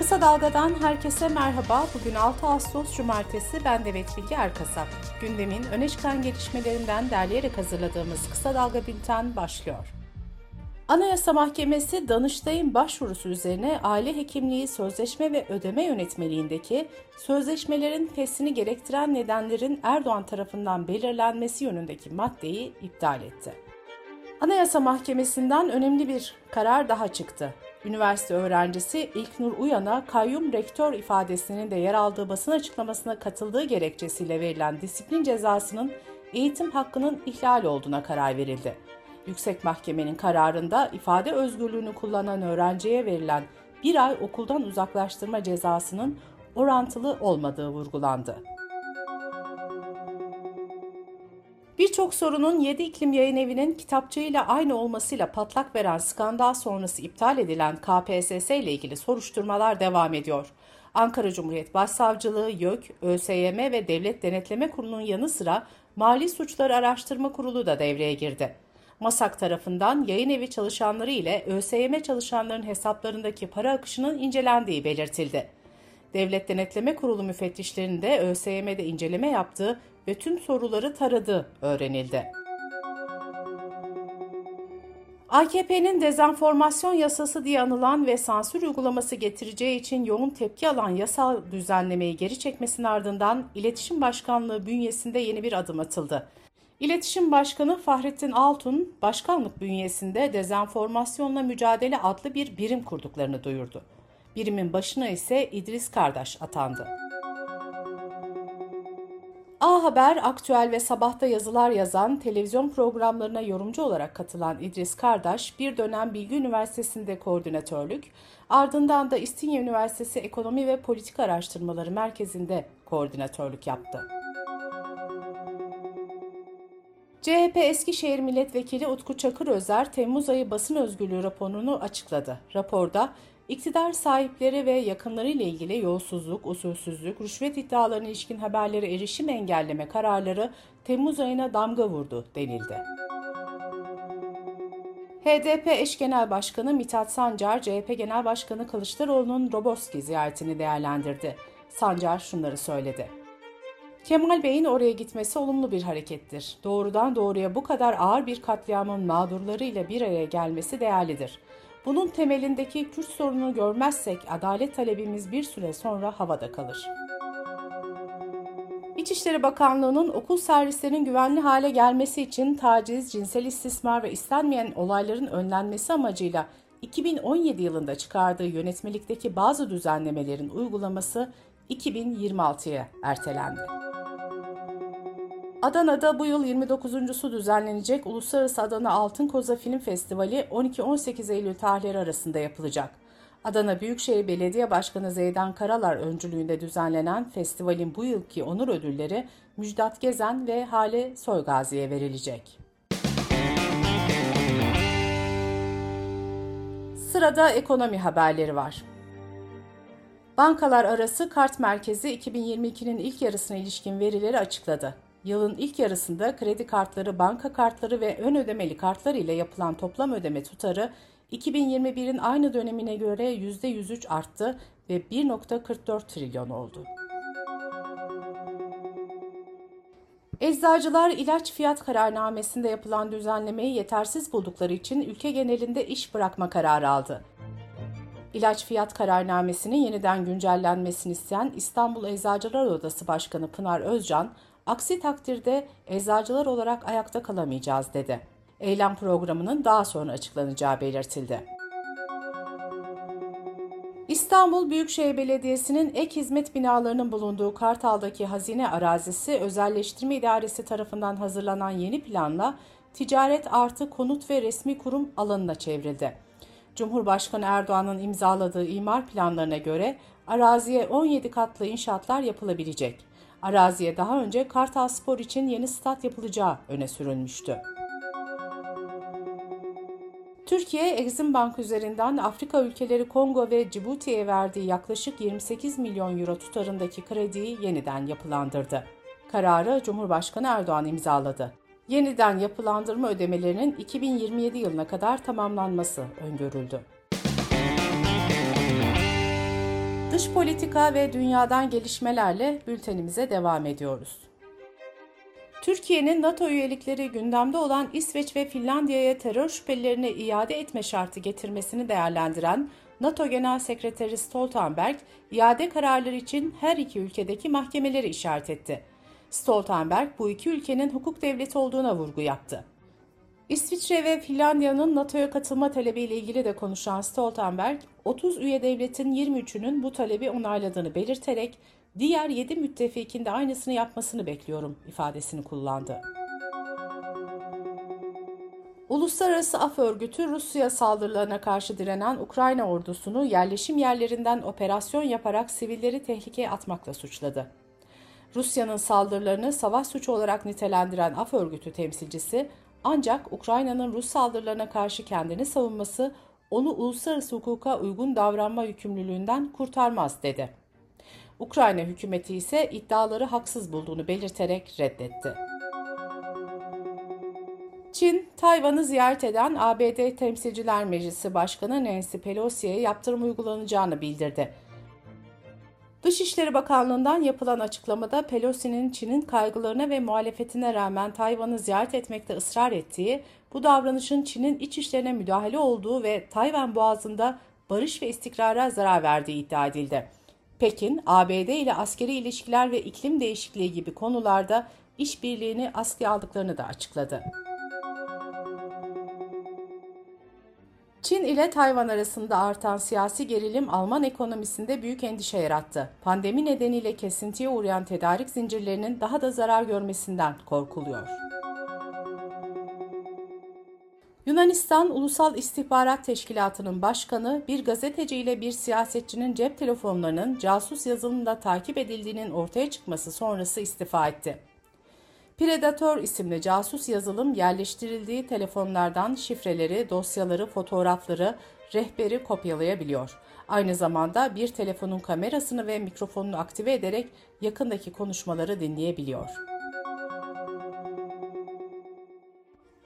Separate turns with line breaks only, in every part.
Kısa Dalga'dan herkese merhaba. Bugün 6 Ağustos Cumartesi. Ben Demet Bilge Erkasap. Gündemin öne çıkan gelişmelerinden derleyerek hazırladığımız Kısa Dalga Bülten başlıyor. Anayasa Mahkemesi Danıştay'ın başvurusu üzerine aile hekimliği sözleşme ve ödeme yönetmeliğindeki sözleşmelerin feshini gerektiren nedenlerin Erdoğan tarafından belirlenmesi yönündeki maddeyi iptal etti. Anayasa Mahkemesi'nden önemli bir karar daha çıktı. Üniversite öğrencisi İlknur Uyan'a kayyum rektör ifadesinin de yer aldığı basın açıklamasına katıldığı gerekçesiyle verilen disiplin cezasının eğitim hakkının ihlal olduğuna karar verildi. Yüksek Mahkemenin kararında ifade özgürlüğünü kullanan öğrenciye verilen bir ay okuldan uzaklaştırma cezasının orantılı olmadığı vurgulandı. Birçok sorunun 7 iklim yayın evinin kitapçığıyla aynı olmasıyla patlak veren skandal sonrası iptal edilen KPSS ile ilgili soruşturmalar devam ediyor. Ankara Cumhuriyet Başsavcılığı, YÖK, ÖSYM ve Devlet Denetleme Kurulu'nun yanı sıra Mali Suçları Araştırma Kurulu da devreye girdi. MASAK tarafından yayın evi çalışanları ile ÖSYM çalışanlarının hesaplarındaki para akışının incelendiği belirtildi. Devlet Denetleme Kurulu müfettişlerinde ÖSYM'de inceleme yaptığı ve tüm soruları taradı öğrenildi. AKP'nin dezenformasyon yasası diye anılan ve sansür uygulaması getireceği için yoğun tepki alan yasal düzenlemeyi geri çekmesinin ardından İletişim Başkanlığı bünyesinde yeni bir adım atıldı. İletişim Başkanı Fahrettin Altun, başkanlık bünyesinde dezenformasyonla mücadele adlı bir birim kurduklarını duyurdu. Birimin başına ise İdris Kardeş atandı. Haber, Aktüel ve Sabah'ta yazılar yazan, televizyon programlarına yorumcu olarak katılan İdris Kardeş, bir dönem Bilgi Üniversitesi'nde koordinatörlük, ardından da İstinye Üniversitesi Ekonomi ve Politika Araştırmaları Merkezi'nde koordinatörlük yaptı. CHP Eskişehir Milletvekili Utku Çakır Özer, Temmuz ayı basın özgürlüğü raporunu açıkladı. Raporda, iktidar sahipleri ve yakınları ile ilgili yolsuzluk, usulsüzlük, rüşvet iddialarına ilişkin haberlere erişim engelleme kararları Temmuz ayına damga vurdu denildi. HDP eş genel başkanı Mithat Sancar, CHP Genel Başkanı Kılıçdaroğlu'nun Roboski ziyaretini değerlendirdi. Sancar şunları söyledi. Kemal Bey'in oraya gitmesi olumlu bir harekettir. Doğrudan doğruya bu kadar ağır bir katliamın mağdurlarıyla bir araya gelmesi değerlidir. Bunun temelindeki Kürt sorununu görmezsek adalet talebimiz bir süre sonra havada kalır. İçişleri Bakanlığı'nın okul servislerinin güvenli hale gelmesi için taciz, cinsel istismar ve istenmeyen olayların önlenmesi amacıyla 2017 yılında çıkardığı yönetmelikteki bazı düzenlemelerin uygulaması 2026'ya ertelendi. Adana'da bu yıl 29.sü düzenlenecek Uluslararası Adana Altın Koza Film Festivali 12-18 Eylül tarihleri arasında yapılacak. Adana Büyükşehir Belediye Başkanı Zeydan Karalar öncülüğünde düzenlenen festivalin bu yılki onur ödülleri Müjdat Gezen ve Hale Soygazi'ye verilecek. Sırada ekonomi haberleri var. Bankalar arası kart merkezi 2022'nin ilk yarısına ilişkin verileri açıkladı. Yılın ilk yarısında kredi kartları, banka kartları ve ön ödemeli kartlar ile yapılan toplam ödeme tutarı 2021'in aynı dönemine göre %103 arttı ve 1.44 trilyon oldu. Eczacılar ilaç fiyat kararnamesinde yapılan düzenlemeyi yetersiz buldukları için ülke genelinde iş bırakma kararı aldı. İlaç fiyat kararnamesinin yeniden güncellenmesini isteyen İstanbul Eczacılar Odası Başkanı Pınar Özcan, Aksi takdirde eczacılar olarak ayakta kalamayacağız dedi. Eylem programının daha sonra açıklanacağı belirtildi. İstanbul Büyükşehir Belediyesi'nin ek hizmet binalarının bulunduğu Kartal'daki hazine arazisi özelleştirme idaresi tarafından hazırlanan yeni planla ticaret artı konut ve resmi kurum alanına çevrildi. Cumhurbaşkanı Erdoğan'ın imzaladığı imar planlarına göre araziye 17 katlı inşaatlar yapılabilecek. Araziye daha önce Kartal Spor için yeni stat yapılacağı öne sürülmüştü. Türkiye, Exim Bank üzerinden Afrika ülkeleri Kongo ve Cibuti'ye verdiği yaklaşık 28 milyon euro tutarındaki krediyi yeniden yapılandırdı. Kararı Cumhurbaşkanı Erdoğan imzaladı. Yeniden yapılandırma ödemelerinin 2027 yılına kadar tamamlanması öngörüldü. Dış politika ve dünyadan gelişmelerle bültenimize devam ediyoruz. Türkiye'nin NATO üyelikleri gündemde olan İsveç ve Finlandiya'ya terör şüphelerini iade etme şartı getirmesini değerlendiren NATO Genel Sekreteri Stoltenberg, iade kararları için her iki ülkedeki mahkemeleri işaret etti. Stoltenberg bu iki ülkenin hukuk devleti olduğuna vurgu yaptı. İsviçre ve Finlandiya'nın NATO'ya katılma talebiyle ilgili de konuşan Stoltenberg, 30 üye devletin 23'ünün bu talebi onayladığını belirterek diğer 7 müttefikin de aynısını yapmasını bekliyorum ifadesini kullandı. Uluslararası Af Örgütü Rusya saldırılarına karşı direnen Ukrayna ordusunu yerleşim yerlerinden operasyon yaparak sivilleri tehlikeye atmakla suçladı. Rusya'nın saldırılarını savaş suçu olarak nitelendiren Af Örgütü temsilcisi ancak Ukrayna'nın Rus saldırılarına karşı kendini savunması onu uluslararası hukuka uygun davranma yükümlülüğünden kurtarmaz dedi. Ukrayna hükümeti ise iddiaları haksız bulduğunu belirterek reddetti. Çin, Tayvan'ı ziyaret eden ABD Temsilciler Meclisi Başkanı Nancy Pelosi'ye yaptırım uygulanacağını bildirdi. Dışişleri Bakanlığı'ndan yapılan açıklamada Pelosi'nin Çin'in kaygılarına ve muhalefetine rağmen Tayvan'ı ziyaret etmekte ısrar ettiği, bu davranışın Çin'in iç işlerine müdahale olduğu ve Tayvan boğazında barış ve istikrara zarar verdiği iddia edildi. Pekin, ABD ile askeri ilişkiler ve iklim değişikliği gibi konularda işbirliğini askıya aldıklarını da açıkladı. Çin ile Tayvan arasında artan siyasi gerilim Alman ekonomisinde büyük endişe yarattı. Pandemi nedeniyle kesintiye uğrayan tedarik zincirlerinin daha da zarar görmesinden korkuluyor. Yunanistan Ulusal İstihbarat Teşkilatı'nın başkanı bir gazeteci ile bir siyasetçinin cep telefonlarının casus yazılımla takip edildiğinin ortaya çıkması sonrası istifa etti. Predator isimli casus yazılım yerleştirildiği telefonlardan şifreleri, dosyaları, fotoğrafları, rehberi kopyalayabiliyor. Aynı zamanda bir telefonun kamerasını ve mikrofonunu aktive ederek yakındaki konuşmaları dinleyebiliyor.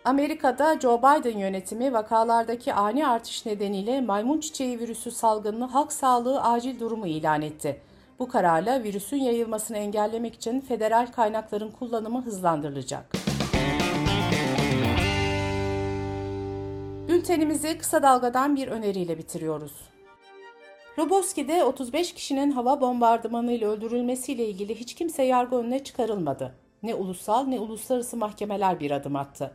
Amerika'da Joe Biden yönetimi vakalardaki ani artış nedeniyle maymun çiçeği virüsü salgınını halk sağlığı acil durumu ilan etti. Bu kararla virüsün yayılmasını engellemek için federal kaynakların kullanımı hızlandırılacak. Bültenimizi kısa dalgadan bir öneriyle bitiriyoruz. Roboski'de 35 kişinin hava bombardımanıyla öldürülmesiyle ilgili hiç kimse yargı önüne çıkarılmadı. Ne ulusal ne uluslararası mahkemeler bir adım attı.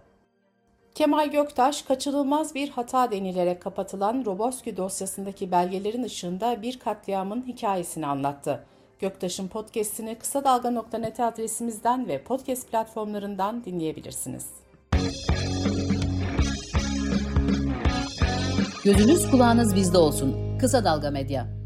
Kemal Göktaş, kaçınılmaz bir hata denilerek kapatılan Roboski dosyasındaki belgelerin ışığında bir katliamın hikayesini anlattı. Göktaş'ın podcast'ini kısa dalga.net adresimizden ve podcast platformlarından dinleyebilirsiniz.
Gözünüz kulağınız bizde olsun. Kısa Dalga Medya.